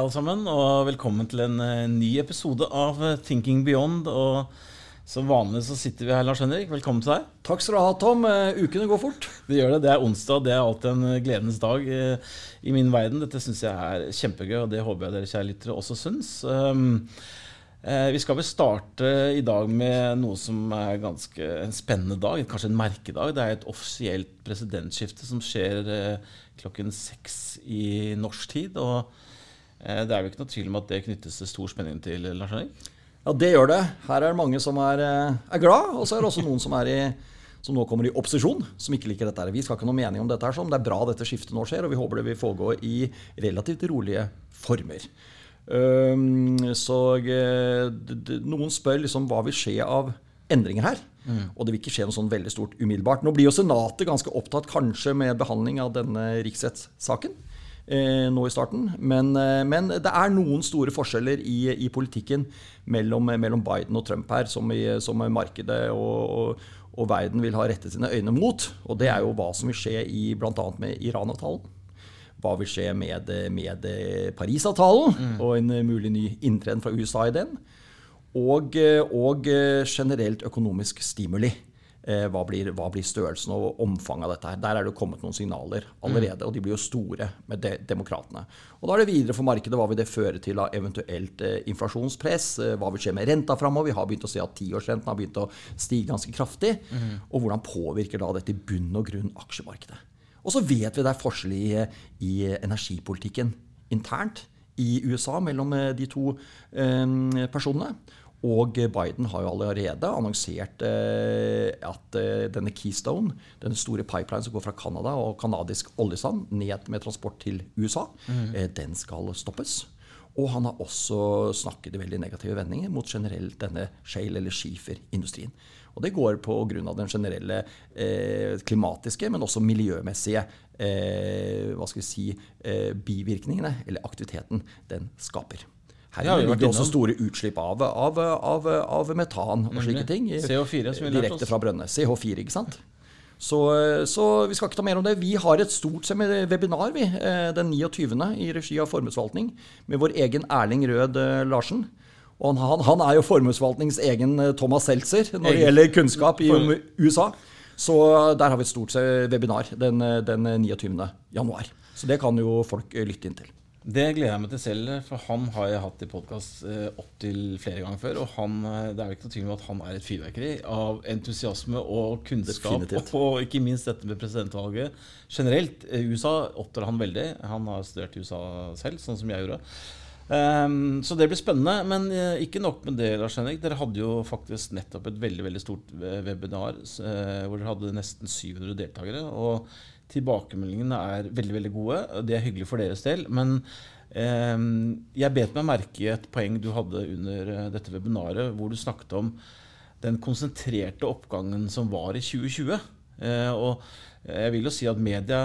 alle sammen, og velkommen til en eh, ny episode av eh, Thinking Beyond. Og som vanlig så sitter vi her, Lars Henrik. Velkommen til deg. Takk skal du ha, Tom. Eh, ukene går fort. Det gjør det. Det er onsdag. Det er alltid en gledens dag i min verden. Dette syns jeg er kjempegøy, og det håper jeg dere kjære lyttere også syns. Um, eh, vi skal vel starte i dag med noe som er ganske en spennende dag, kanskje en merkedag. Det er et offisielt presidentskifte som skjer klokken seks i norsk tid. og det er jo ikke noe tvil om at det knyttes til stor spenning til Lars Henrik? Ja, det gjør det. Her er det mange som er, eh, er glad, og så er det også noen som, er i, som nå kommer i opposisjon, som ikke liker dette. her. Vi skal ikke ha noe mening om dette. her, sånn. Det er bra dette skiftet nå skjer, og vi håper det vil foregå i relativt rolige former. Så eh, noen spør liksom hva vil skje av endringer her. Mm. Og det vil ikke skje noe sånn veldig stort umiddelbart. Nå blir jo Senatet ganske opptatt kanskje med behandling av denne riksrettssaken eh, nå i starten. Men, eh, men, det er noen store forskjeller i, i politikken mellom, mellom, Biden og Trump her, som, i, som markedet og, og, og, verden vil ha rettet sine øyne mot. Og det er jo hva som vil skje i bl.a. med Iran-avtalen. Hva vil skje med, med Parisavtalen mm. og en mulig ny inntreden fra USA i den. Og, og generelt økonomisk stimuli. Eh, hva blir, hva blir, størrelsen og omfanget av dette? her? Der er det jo kommet noen signaler allerede, og de blir jo store med de, demokratene. Og Da er det videre for markedet. Hva vil det føre til av eventuelt eh, inflasjonspress? Eh, hva vil skje med renta framover? Vi har begynt å se at tiårsrenten har begynt å stige ganske kraftig. Mm. Og hvordan påvirker da dette i bunn og grunn aksjemarkedet? Og så vet vi det er forskjell i, i energipolitikken internt i USA mellom eh, de to eh, personene. Og Biden har jo allerede annonsert eh, at eh, denne Keystone, denne store pipeline som går fra Canada og canadisk oljesand ned med transport til USA, mm. den skal stoppes. Og han har også snakket i veldig negative vendinger mot generelt denne shale- eller skiferindustrien. Og det går på grunn av den generelle eh, klimatiske, men også miljømessige eh, hva skal vi si, eh, bivirkningene, eller aktiviteten, den skaper. Her ja, ligger det også store utslipp av, av, av, av metan og slike ting. CO4, som vi Direkte fra brønnene. CH4, ikke sant? Så, så, vi skal ikke ta mer om det. Vi har et stort webinar vi, eh, den 29. i regi av Formuesforvaltning med vår egen Erling Rød eh, Larsen. Og han, han er jo formuesforvaltningens egen eh, Thomas Seltzer når det gjelder kunnskap i USA. Så der har vi et stort webinar den, den 29. januar. Så det kan jo folk lytte inn til. Det gleder jeg meg til selv, for han har jeg hatt i podkast eh, opptil flere ganger før. Og han, eh, det er jo ikke noe tvil om at han er et fyrverkeri av entusiasme og kunnskap. Definitivt. Og ikke minst dette med presidentvalget generelt. Eh, USA oppdrar han veldig. Han har studert i USA selv, sånn som jeg gjorde. Um, så det blir spennende. Men ikke nok med det, Lars Henrik. Dere hadde jo faktisk nettopp et veldig veldig stort webinar uh, hvor dere hadde nesten 700 deltakere. Og Tilbakemeldingene er veldig veldig gode. Det er hyggelig for deres del. Men eh, jeg bet meg merke i et poeng du hadde under eh, dette webinaret, hvor du snakket om den konsentrerte oppgangen som var i 2020. Eh, og jeg vil jo si at media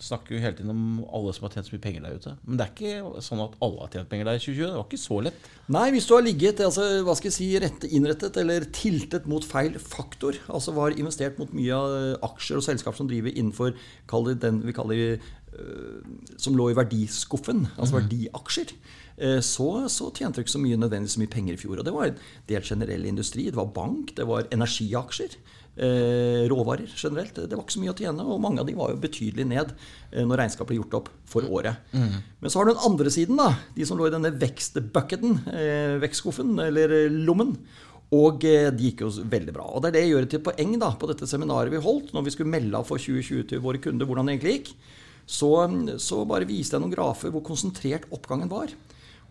snakker jo hele tiden om alle som har tjent så mye penger der ute. Men det er ikke sånn at alle har tjent penger der i 2020. Det var ikke så lett. Nei, hvis du har ligget altså, hva skal jeg si, rette innrettet eller tiltet mot feil faktor, altså var investert mot mye av aksjer og selskap som driver innenfor den vi kaller som lå i verdiskuffen, altså mhm. verdiaksjer, øh, så, så, tjente du ikke så mye nødvendigvis så mye penger i fjor. Og det var en del generell industri. Det var bank, det var energiaksjer eh, råvarer generelt. Det var ikke så mye å tjene, og mange av de var jo betydelig ned eh, når regnskapet ble gjort opp for året. Mm. Men så har du den andre siden, da. De som lå i denne vekstbucketen, eh, vekstskuffen, eller eh, lommen. Og eh, de gikk jo veldig bra. Og det er det jeg gjør til poeng da, på dette seminaret vi holdt, når vi skulle melde av for 2020 til våre kunder hvordan det egentlig gikk. Så, så bare viste jeg noen grafer hvor konsentrert oppgangen var.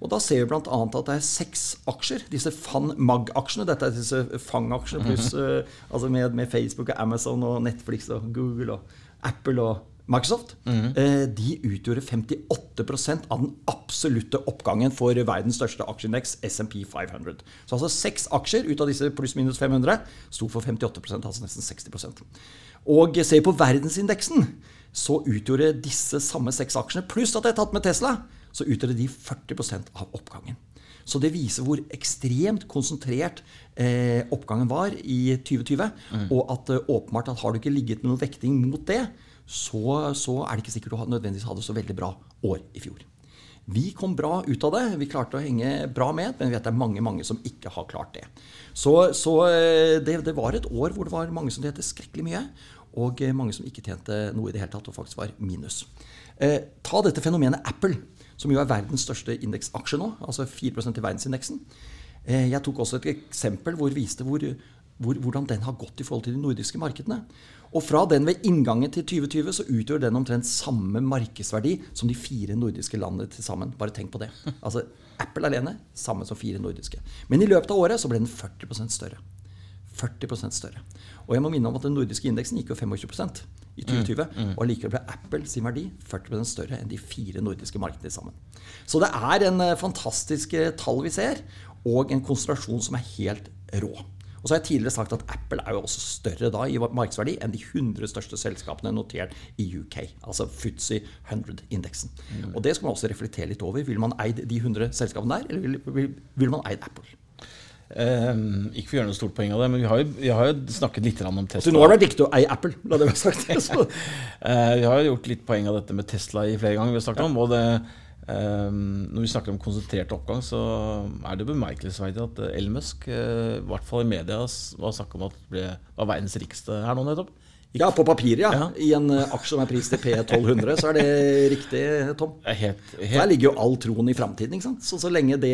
Og Da ser vi bl.a. at det er seks aksjer, disse FAN-MAG-aksjene. Dette er disse FANG-aksjene pluss uh, altså med, med, Facebook og Amazon og Netflix og Google og Apple og Microsoft. Mm. Uh, de utgjorde 58% av den absolutte oppgangen for verdens største aksjeindeks, SMP 500. Så altså seks aksjer ut av disse pluss-minus 500 sto for 58% altså nesten 60 Og ser vi på verdensindeksen, så utgjorde disse samme seks aksjene, pluss at jeg har tatt med Tesla, så utgjorde de 40% av oppgangen. Så det viser hvor ekstremt konsentrert eh, oppgangen var i 2020. Mm. Og at eh, åpenbart at har du ikke ligget med noen vekting mot det, så, så, er det ikke sikkert du nødvendigvis hadde så veldig bra år i fjor. Vi kom bra ut av det. Vi klarte å henge bra med, men vi vet det er mange mange som ikke har klart det. Så, så eh, det, det, var et år hvor det var mange som tjente skrekkelig mye, og eh, mange som ikke tjente noe i det hele tatt, og faktisk var minus. Eh, ta dette fenomenet Apple, som jo er verdens største indeksaksje nå, altså 4% i verdensindeksen. Eh, jeg tok også et eksempel hvor viste hvor, hvor, hvordan den har gått i forhold til de nordiske markedene. Og fra den ved inngangen til 2020 så utgjør den omtrent samme markedsverdi som de fire nordiske landene til sammen. Bare tenk på det. Altså Apple alene, samme som fire nordiske. Men i løpet av året så ble den 40% større. 40% større. Og jeg må minne om at den nordiske indeksen gikk jo 25% i 2020. Mm, mm. Og likevel ble Apple sin verdi 40% større enn de fire nordiske markedene sammen. Så det er en eh, fantastisk eh, tall vi ser, og en konsentrasjon som er helt rå. Og så har jeg tidligere sagt at Apple er jo også større da i markedsverdi enn de 100 største selskapene notert i UK. Altså FTSE 100-indeksen. Mm. Og det skal man også reflektere litt over. Vil man eid de 100 selskapene der, eller vil, vil, vil man eid Apple? Um, ikke for å gjøre noe stort poeng av det, men vi har jo, vi har jo snakket litt om Tesla. Så nå har det vært viktig å eie Apple, la det være sagt. uh, vi har jo gjort litt poeng av dette med Tesla i flere ganger. vi har snakket ja. om, og det Um, når vi snakker om konsentrert oppgang, så er det bemerkelsesverdig at Elon Musk, uh, i hvert fall i media, var snakk om at ble, var verdens rikeste her nå nettopp. Ja, på papiret, ja. ja. I en eh, aksje som er prist til P1200, så er det riktig, Tom. Helt, helt... Der ligger jo all troen i framtiden. Så, så lenge det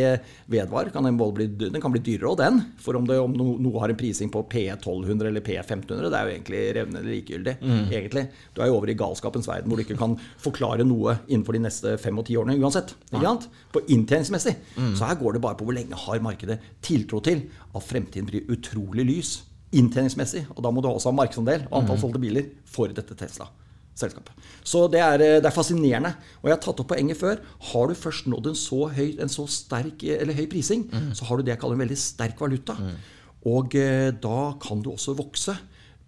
vedvarer, kan den, bli, den kan bli dyrere òg, den. For om, det, om noe har en prising på P1200 eller P1500, det er jo egentlig revnende likegyldig. Mm. egentlig. Du er jo over i galskapens verden, hvor du ikke kan forklare noe innenfor de neste fem og ti årene uansett. ikke sant? På inntjeningsmessig. Mm. Så her går det bare på hvor lenge har markedet tiltro til at fremtiden blir utrolig lys inntjeningsmessig, og da må du også ha markedsandel og antall mm. solgte biler for dette Tesla-selskapet. Så det er, eh, det er, fascinerende. Og jeg har tatt opp poenget før. Har du først nådd en så høy, en så sterk, eller høy prising, mm. så har du det jeg kaller en veldig sterk valuta. Mm. Og eh, da kan du også vokse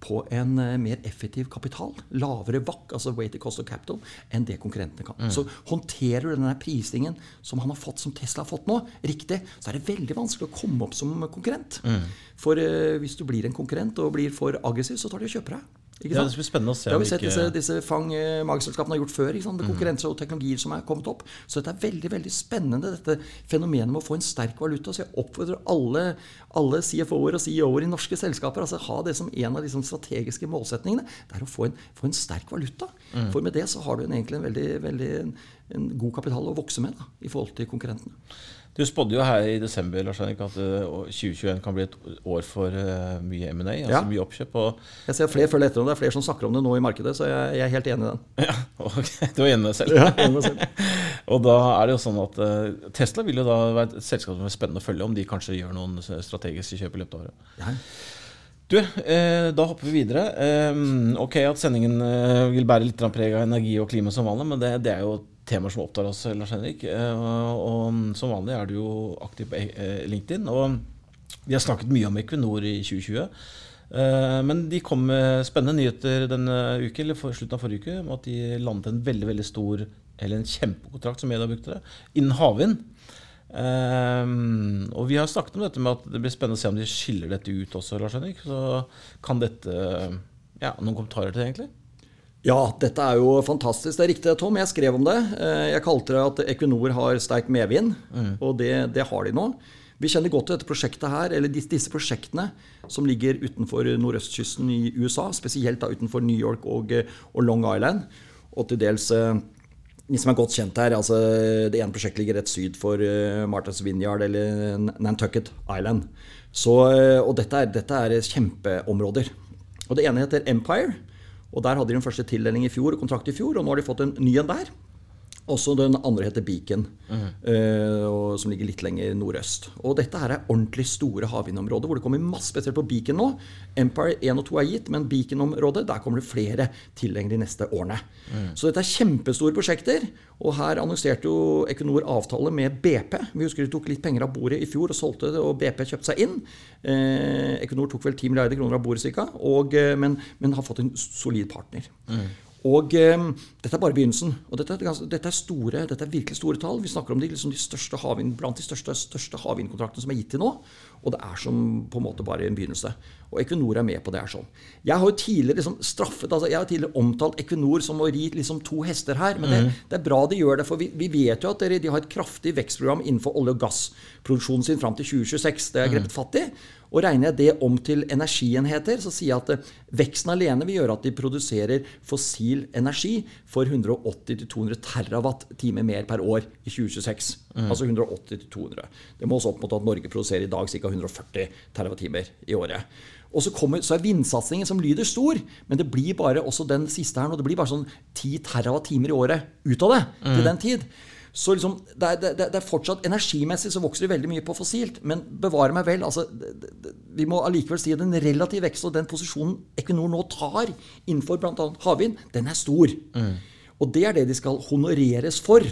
på en eh, mer effektiv kapital, lavere VAC, altså weighted cost of capital, enn det konkurrentene kan. Mm. Så håndterer du denne prisingen som han har fått, som Tesla har fått nå, riktig, så er det veldig vanskelig å komme opp som konkurrent. Mm. For uh, hvis du blir en konkurrent og blir for aggressiv, så tar de og kjøper deg. Ja, det blir spennende å se. Det har vi sett disse, disse fang-magselskapene har gjort før. Med mm. og teknologier som er kommet opp. Så dette er veldig veldig spennende, dette fenomenet med å få en sterk valuta. Så jeg oppfordrer alle, alle CFO-er og CEO-er i norske selskaper altså ha det som en av de strategiske målsetningene. Det er å få en, få en sterk valuta. Mm. For med det så har du en, egentlig en veldig, veldig en god kapital å vokse med da, i forhold til konkurrentene. Du spådde jo her i desember Lars Henrik, at 2021 eh, kan bli et år for uh, mye M&A, altså ja. mye oppkjøp. jeg ser flere følger etter, og det er flere som snakker om det nå i markedet, så jeg, jeg er helt enig i den. Ja, ok. Du er enig med deg selv? Ja, enig med selv. og da er det jo sånn at uh, Tesla vil jo da være et selskap som er spennende å følge, om de kanskje gjør noen strategiske kjøp i løpet av året. Ja. Du, eh, da hopper vi videre. Eh, ok at sendingen eh, vil bære litt preg av energi og klima som vanlig, men det, det er jo temaer som opptar oss, Lars Henrik. Eh, og som vanlig er du jo aktiv på eh, LinkedIn. Og vi har snakket mye om Equinor i 2020. Eh, men de kom med spennende nyheter denne uke, eller for slutten av forrige uke om at de landet en veldig veldig stor, eller en kjempekontrakt, som media brukte det, innen havvind. Og vi har snakket om dette med at det blir spennende å se om de skiller dette ut også. Lars Henrik. Så kan dette Ja, Noen kommentarer til det, egentlig? Ja, dette er jo fantastisk. Det er riktig, Tom. Jeg skrev om det. Eh, jeg kalte det at Equinor har sterk medvind, mm. og det, det, har de nå. Vi kjenner godt til dette prosjektet her, eller disse prosjektene som ligger utenfor nordøstkysten i USA, spesielt da utenfor New York og, og Long Island. Og til dels eh, de som er godt kjent her, altså Det ene prosjektet ligger rett syd for Martha's Vineyard eller Nantucket Island. Så, og dette er, dette er kjempeområder. Og Det ene heter Empire. Og Der hadde de en første tildeling i fjor, kontrakt i fjor, og nå har de fått en ny en der. Også den andre heter Beacon, mm. uh, som ligger litt lenger nordøst. Og dette her er ordentlig store havvindområder hvor det kommer masse spesielt på Beacon nå. Empire 1 og 2 er gitt, men Beacon-området der kommer det flere tilgjengelig de neste årene. Mm. Så dette er kjempestore prosjekter. Og her annonserte jo Equinor avtale med BP. Vi husker de tok litt penger av bordet i fjor og solgte det, og BP kjøpte seg inn. Eh, Equinor tok vel 10 milliarder kroner av bordet ca., eh, men, men, har fått en solid partner. Mm. Og eh, dette er bare begynnelsen. Og dette, dette, er store, dette er virkelig store tall. Vi snakker om de, liksom de største havvind, blant de største, største havvindkontraktene som er gitt til nå. Og det er som på en måte bare en begynnelse. Og Equinor er med på det. her sånn. Jeg har jo tidligere liksom straffet, altså jeg har tidligere omtalt Equinor som å ri liksom to hester her. Men det, mm. det, er bra de gjør det, for vi, vi vet jo at dere, de har et kraftig vekstprogram innenfor olje- og gassproduksjonen sin fram til 2026. Det er grepet fatt i. Og regner jeg det om til energienheter, så sier jeg at eh, veksten alene vil gjøre at de produserer fossil energi for 180-200 terawatt-timer mer per år i 2026. Mm. Altså 180-200. Det må også opp mot at Norge produserer i dag ca. 140 terawatt-timer i året. Og så, kommer, så, er vindsatsingen som lyder stor, men det blir bare også den siste her nå, det blir bare sånn 10 terawatt-timer i året ut av det mm. til den tid. Så liksom, det, er, det, det, er, fortsatt Energimessig så vokser det veldig mye på fossilt. Men bevare meg vel, altså, vi må allikevel si at den relative veksten og den posisjonen Equinor nå tar innenfor bl.a. havvind, den er stor. Mm. Og det er det de skal honoreres for.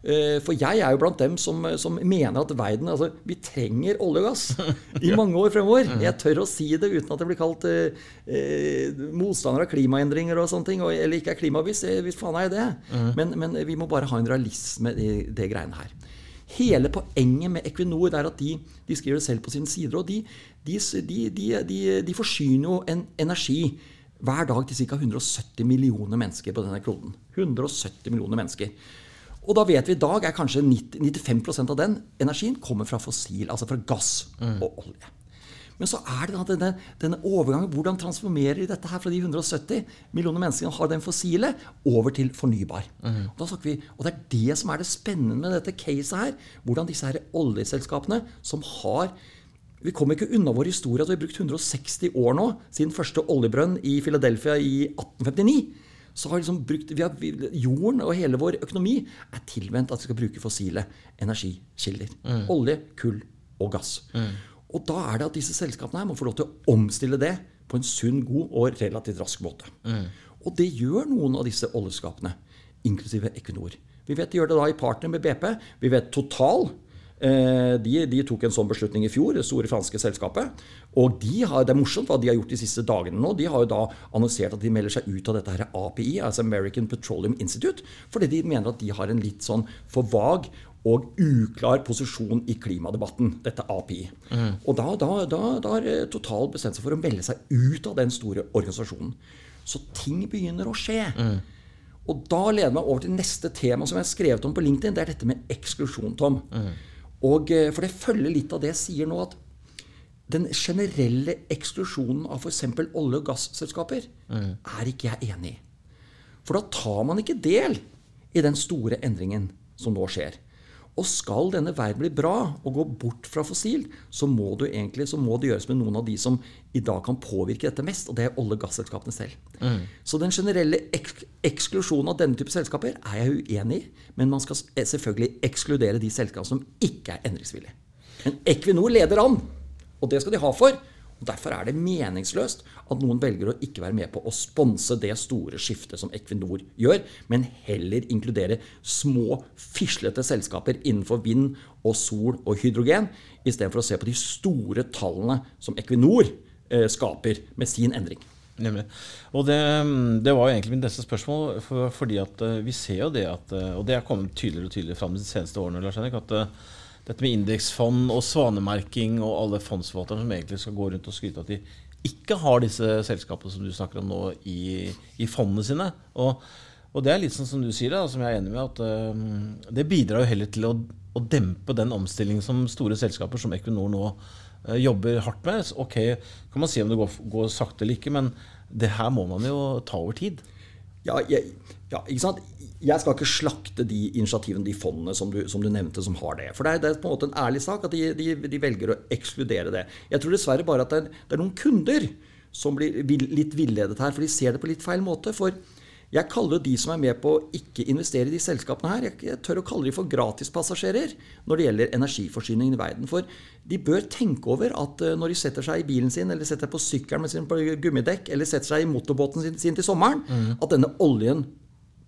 Eh, for jeg er jo blant dem som, som mener at verden altså, Vi trenger olje og gass i mange år fremover. Jeg tør å si det uten at det blir kalt eh, eh motstander av klimaendringer og sånne ting. Eller ikke er klimabevisst. Hvis faen er jeg det. Men, men, vi må bare ha en realisme i det greiene her. Hele poenget med Equinor er at de, de skriver det selv på sine sider. Og de, de, de forsyner jo en energi hver dag til ca. 170 millioner mennesker på denne kloden. 170 millioner mennesker. Og da vet vi i dag er kanskje 90, 95% av den energien kommer fra fossil, altså fra gass mm. og olje. Men så er det denne, denne, overgangen. Hvordan transformerer de dette her fra de 170 millioner menneskene som har den fossile, over til fornybar? Mm. Og, vi, og, det er det som er det spennende med dette caset her. Hvordan disse her oljeselskapene som har vi kommer ikke unna vår historie at vi har brukt 160 år nå siden første oljebrønn i Philadelphia i 1859 så har liksom brukt, vi har, Jorden og hele vår økonomi er tilvendt at vi skal bruke fossile energikilder. Mm. Olje, kull og gass. Mm. Og da er det at disse selskapene her må få lov til å omstille det på en sunn, god og relativt rask måte. Mm. Og det gjør noen av disse oljeskapene, inklusive Equinor. Vi vet de gjør det da i partner med BP. Vi vet Total de, de, tok en sånn beslutning i fjor, det store franske selskapet. Og de har, det er morsomt hva de har gjort de siste dagene nå. De har jo da annonsert at de melder seg ut av dette her API, altså American Petroleum Institute, fordi de mener at de har en litt sånn for vag og uklar posisjon i klimadebatten, dette API. Mm. Og da, da, da, da, har eh, Total bestemt seg for å melde seg ut av den store organisasjonen. Så ting begynner å skje. Mm. Og da leder meg over til neste tema som jeg har skrevet om på LinkedIn. Det er dette med eksklusjon, Tom. Mm. Og, eh, for det følger litt av det jeg sier nå, at den generelle eksklusjonen av f.eks. olje- og gasselskaper mm. er ikke jeg enig i. For da tar man ikke del i den store endringen som nå skjer. Og skal denne verden bli bra og gå bort fra fossil, så må, egentlig, så må det gjøres med noen av de som i dag kan påvirke dette mest, og det er olje- og gasselskapene selv. Mm. Så den generelle ek eksklusjonen av denne type selskaper er jeg uenig i, men man skal selvfølgelig ekskludere de selskapene som ikke er endringsvillige. Men Equinor leder an, og det skal de ha for. Og Derfor er det meningsløst at noen velger å ikke være med på å sponse det store skiftet som Equinor gjør, men heller inkludere små, fislete selskaper innenfor vind og sol og hydrogen, istedenfor å se på de store tallene som Equinor eh, skaper med sin endring. Nemlig. Og det, det, var jo egentlig mitt neste spørsmål. For, fordi at uh, vi ser jo det at uh, Og det er kommet tydeligere og tydeligere fram de seneste årene. Lars Henrik, at uh, dette med indeksfond og svanemerking og alle fondsforvalterne som egentlig skal gå rundt og skryte at de ikke har disse selskapene som du snakker om nå, i, i fondene sine. Og, og, det er litt sånn som du sier, da, som jeg er enig med, at uh, det bidrar jo heller til å, å, dempe den omstillingen som store selskaper som Equinor nå uh, jobber hardt med. ok, kan man si om det går, går sakte eller ikke, men det her må man jo ta over tid. Ja, jeg, ja, ikke sant? Jeg skal ikke slakte de initiativene, de fondene som du, som du nevnte, som har det. For det er, det er, på en måte en ærlig sak at de, de, de, velger å ekskludere det. Jeg tror dessverre bare at det er, det er noen kunder som blir litt villedet her, for de ser det på litt feil måte. For jeg kaller de som er med på å ikke investere i de selskapene her, jeg, tør å kalle de for gratispassasjerer når det gjelder energiforsyningen i verden. For de bør tenke over at eh, når de setter seg i bilen sin, eller setter seg på sykkelen med sin på gummidekk, eller setter seg i motorbåten sin, sin til sommeren, mm. at denne oljen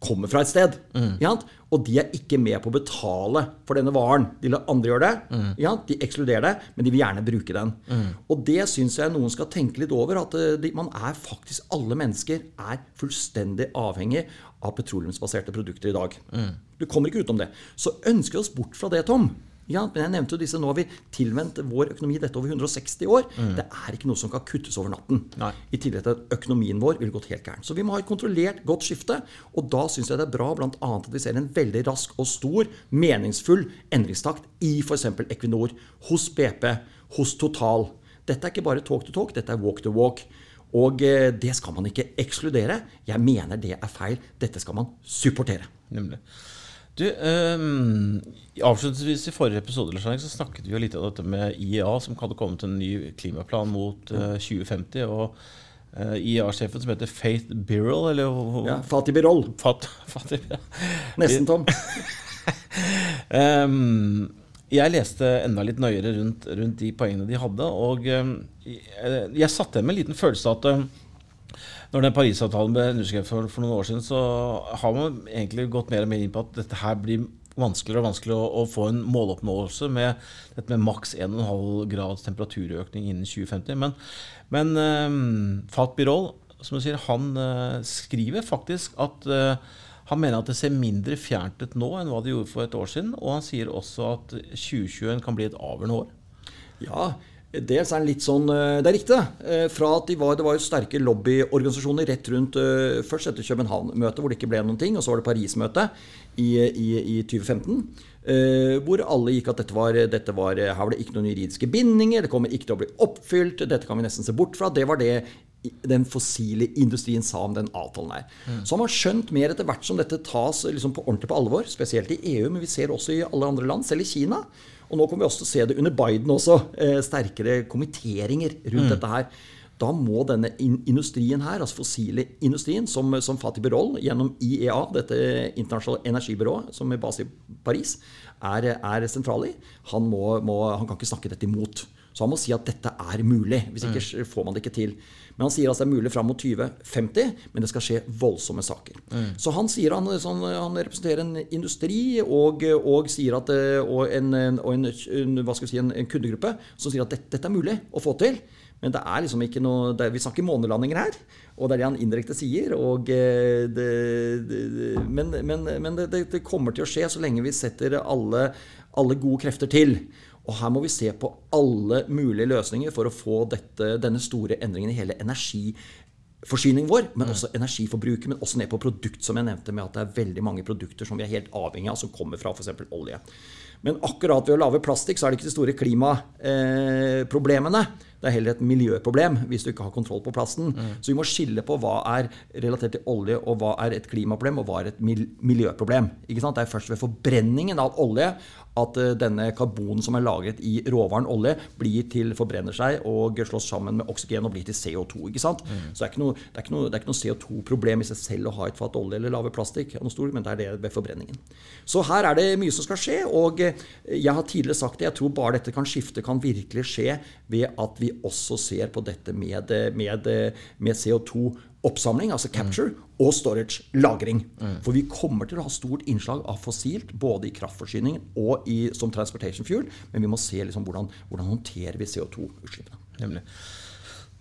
kommer fra et sted. Mm. Og de er ikke med på å betale for denne varen. De lar andre gjøre det. Mm. De ekskluderer det, men de vil gjerne bruke den. Mm. Og det syns jeg noen skal tenke litt over. At eh, de, man er faktisk, alle mennesker er fullstendig avhengig av petroleumsbaserte produkter i dag. Mm. Du kommer ikke utenom det. Så ønsker vi oss bort fra det, Tom. Ja, men jeg nevnte jo disse, Nå har vi tilvendt vår økonomi dette over 160 år. Mm. Det er ikke noe som kan kuttes over natten. Nei. I tillegg til at økonomien vår ville gått helt gæren. Så vi må ha et kontrollert, godt skifte. Og da syns jeg det er bra blant annet at vi ser en veldig rask og stor, meningsfull endringstakt i f.eks. Equinor, hos BP, hos Total. Dette er ikke bare talk to talk, dette er walk to walk. Og eh, det skal man ikke ekskludere. Jeg mener det er feil. Dette skal man supportere. Nemlig. Du, um, Avslutningsvis i forrige episode så snakket vi jo litt om dette med IEA, som hadde kommet til en ny klimaplan mot uh, eh, 2050. og uh, IEA-sjefen som heter Faith Birol eller, Ja, Fatih Birol. Fat, Fatih, ja. Nesten, Tom. um, jeg leste enda litt nøyere rundt, rundt, de poengene de hadde, og um, jeg, jeg satte igjen med en liten følelse av at når den Parisavtalen ble underskrevet for, for, noen år siden, så har man egentlig gått mer og mer inn på at dette her blir vanskeligere og vanskeligere å, å få en måloppnåelse med dette med maks 1,5 grads temperaturøkning innen 2050. Men, men um, Fat Birol som du sier, han uh, skriver faktisk at uh, han mener at det ser mindre fjernt ut nå enn hva det gjorde for et år siden. Og han sier også at 2021 kan bli et avgjørende år. Ja, Dels er litt sånn eh, Det er riktig. Eh, fra at de var, Det var jo sterke lobbyorganisasjoner rett rundt eh, Først etter København-møtet, hvor det ikke ble noen ting. Og så var det Paris-møtet i, i, i, 2015. Hvor alle gikk at dette var, dette var, her var det ikke noen juridiske bindinger. Det kommer ikke til å bli oppfylt. Dette kan vi nesten se bort fra. Det var det den fossile industrien sa om den avtalen her. Mm. Så har man skjønt mer etter hvert som dette tas liksom på ordentlig på alvor. Spesielt i EU, men vi ser også i alle andre land, selv i Kina. Og nå kommer vi også til å se det under Biden også. Eh, sterkere kommenteringer rundt mm. dette her. Da må denne industrien her, altså fossile industrien, som, som Fatih Birol gjennom IEA, dette internasjonale energibyrået som er base i Paris, er, er sentral i, han, må, må, han kan ikke snakke dette imot. Så han må si at dette er mulig. Hvis ikke mm. får man det ikke til. Men han sier at det er mulig fram mot 2050, men det skal skje voldsomme saker. Mm. Så han sier han, sånn, han, representerer en industri og, og at, eh, og, en, og en, si, en, en kundegruppe som sier at dette, dette, er mulig å få til. Men det er liksom ikke noe er, Vi snakker månelandinger her. Og det er det han indirekte sier. Eh, det, det, men, men, men det, kommer til å skje så lenge vi setter alle, alle gode krefter til. Og her må vi se på alle mulige løsninger for å få dette, denne store endringen i hele energiforsyningen vår, men mm. også energiforbruket, men også ned på produkt, som jeg nevnte, med at det er veldig mange produkter som vi er helt avhengig av, som kommer fra f.eks. olje. Men akkurat ved å lage plastikk så er det ikke de store klimaproblemene. Eh, det er heller et miljøproblem hvis du ikke har kontroll på plasten. Mm. Så vi må skille på hva er relatert til olje, og hva er et klimaproblem, og hva er et miljøproblem. Det er først ved forbrenningen av olje at eh, denne karbonen som er lagret i råvaren olje, blir til forbrenner seg og slås sammen med oksygen og blir til CO2. ikke sant? Mm. Så det er ikke noe, noe, noe CO2-problem i seg selv å ha et fat olje eller lave plastikk, men det er det ved forbrenningen. Så her er det mye som skal skje. og eh, jeg har tidligere sagt det, jeg tror bare dette kan skifte kan virkelig skje ved at vi også ser på dette med, med, med CO2 oppsamling, altså capture, mm. og storage, lagring. Mm. For vi kommer til å ha stort innslag av fossilt, både i kraftforsyningen og i, som transportation fuel, men vi må se liksom hvordan, hvordan håndterer vi CO2-utslippene.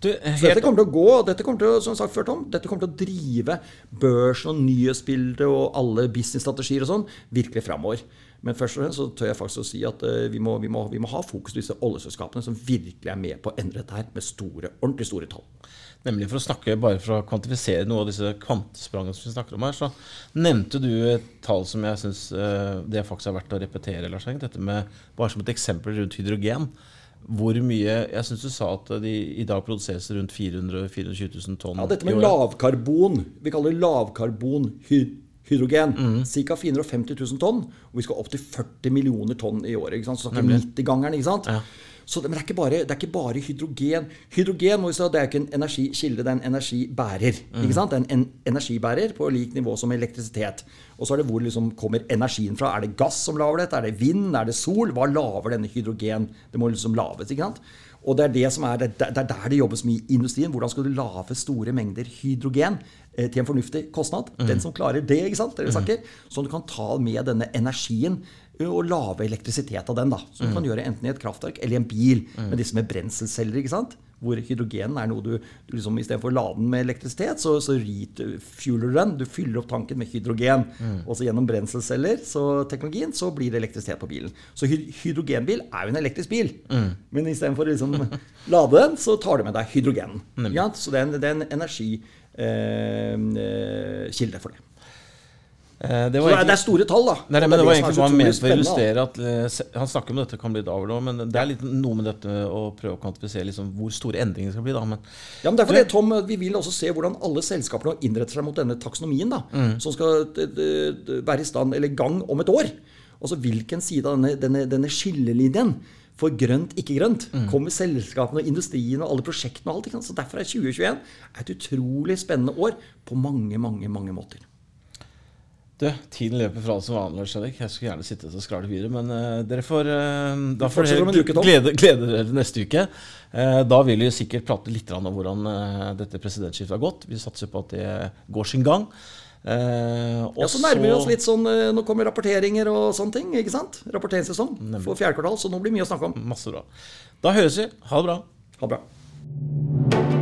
Du, Så dette kommer til å gå, dette kommer til å, som sagt før, Tom, dette kommer til å drive børsen og nyhetsbildet og alle businessstrategier og sånn virkelig framover. Men først og fremst så tør jeg faktisk å si at uh, vi, må, vi, må, vi, må, ha fokus på disse oljeselskapene som virkelig er med på å endre dette her med store, ordentlig store tall. Nemlig for å snakke bare for å kvantifisere noe av disse kvantesprangene som vi snakker om her, så nevnte du et tall som jeg syns uh, det faktisk er verdt å repetere, Lars Hengt. Dette med bare som et eksempel rundt hydrogen. Hvor mye Jeg syns du sa at de i dag produseres rundt 400 420 000 tonn. Ja, dette med lavkarbon. Vi kaller det lavkarbonhydrogen. Mm. Ca. 450 000 tonn. Og vi skal opp til 40 millioner tonn i året. ikke sant? Så snakker vi 90-gangeren. ikke sant? Ja. Så men det er, ikke bare, det er ikke bare hydrogen. Hydrogen må vi si, det er ikke en energikilde, det er en energibærer. Mm. ikke sant? Det er en, en energibærer på lik nivå som elektrisitet. Og så er det hvor liksom kommer energien fra. Er det gass som lager dette? Er det vind? Er det sol? Hva lager denne hydrogen? Det må liksom laves. ikke sant? Og det er, det, som er, det er der det jobbes mye i industrien. Hvordan skal du lage store mengder hydrogen eh, til en fornuftig kostnad? Mm. Den som klarer det, ikke sant? Dere snakker, så du kan ta med denne energien og lage elektrisitet av den. da, Som du mm. kan gjøre enten i et kraftverk eller i en bil mm. med disse med brenselceller. ikke sant? hvor hydrogen er noe du, du liksom, Istedenfor å lade den med elektrisitet, så, så refueler du den. Du fyller opp tanken med hydrogen. Mm. Og så gjennom brenselceller, så teknologien, så blir det elektrisitet på bilen. Så hydrogenbil er jo en elektrisk bil. Mm. Men istedenfor å liksom, lade den, så tar du med deg hydrogen. Ja, så det er en, det er en energikilde eh, eh for det. Eh, det, egentlig, det, er store tall, da. Nei, men det, var egentlig bare ment for å illustrere at uh, Han snakker om dette kan bli et avl men det er litt noe med dette å prøve å kvantifisere liksom, hvor store endringer skal bli. da. Men, ja, men derfor det, Tom, Vi vil også se hvordan alle selskapene innretter seg mot denne taksonomien, da, mm. som skal være i stand eller gang om et år. Altså Hvilken side av denne, denne, denne skillelinjen for grønt, ikke grønt, mm. kommer selskapene og industrien og alle prosjektene og alt. Så Derfor er 2021 et utrolig spennende år på mange, mange, mange måter. Du, tiden løper fra oss som vanlig. Skjønner. Jeg skulle gjerne sittet og skralt videre, men uh, dere får uh, Da får dere glede, glede, dere neste uke. Uh, da vil vi sikkert prate litt om hvordan dette presidentskiftet har gått. Vi satser på at det går sin gang. ja, Så nærmer vi oss litt sånn Nå kommer rapporteringer og sånne ting. ikke sant? Rapporteringssesong for fjerde kvartal, så nå blir det mye å snakke om. Masse bra. Da høres vi. Ha det bra. Ha det bra.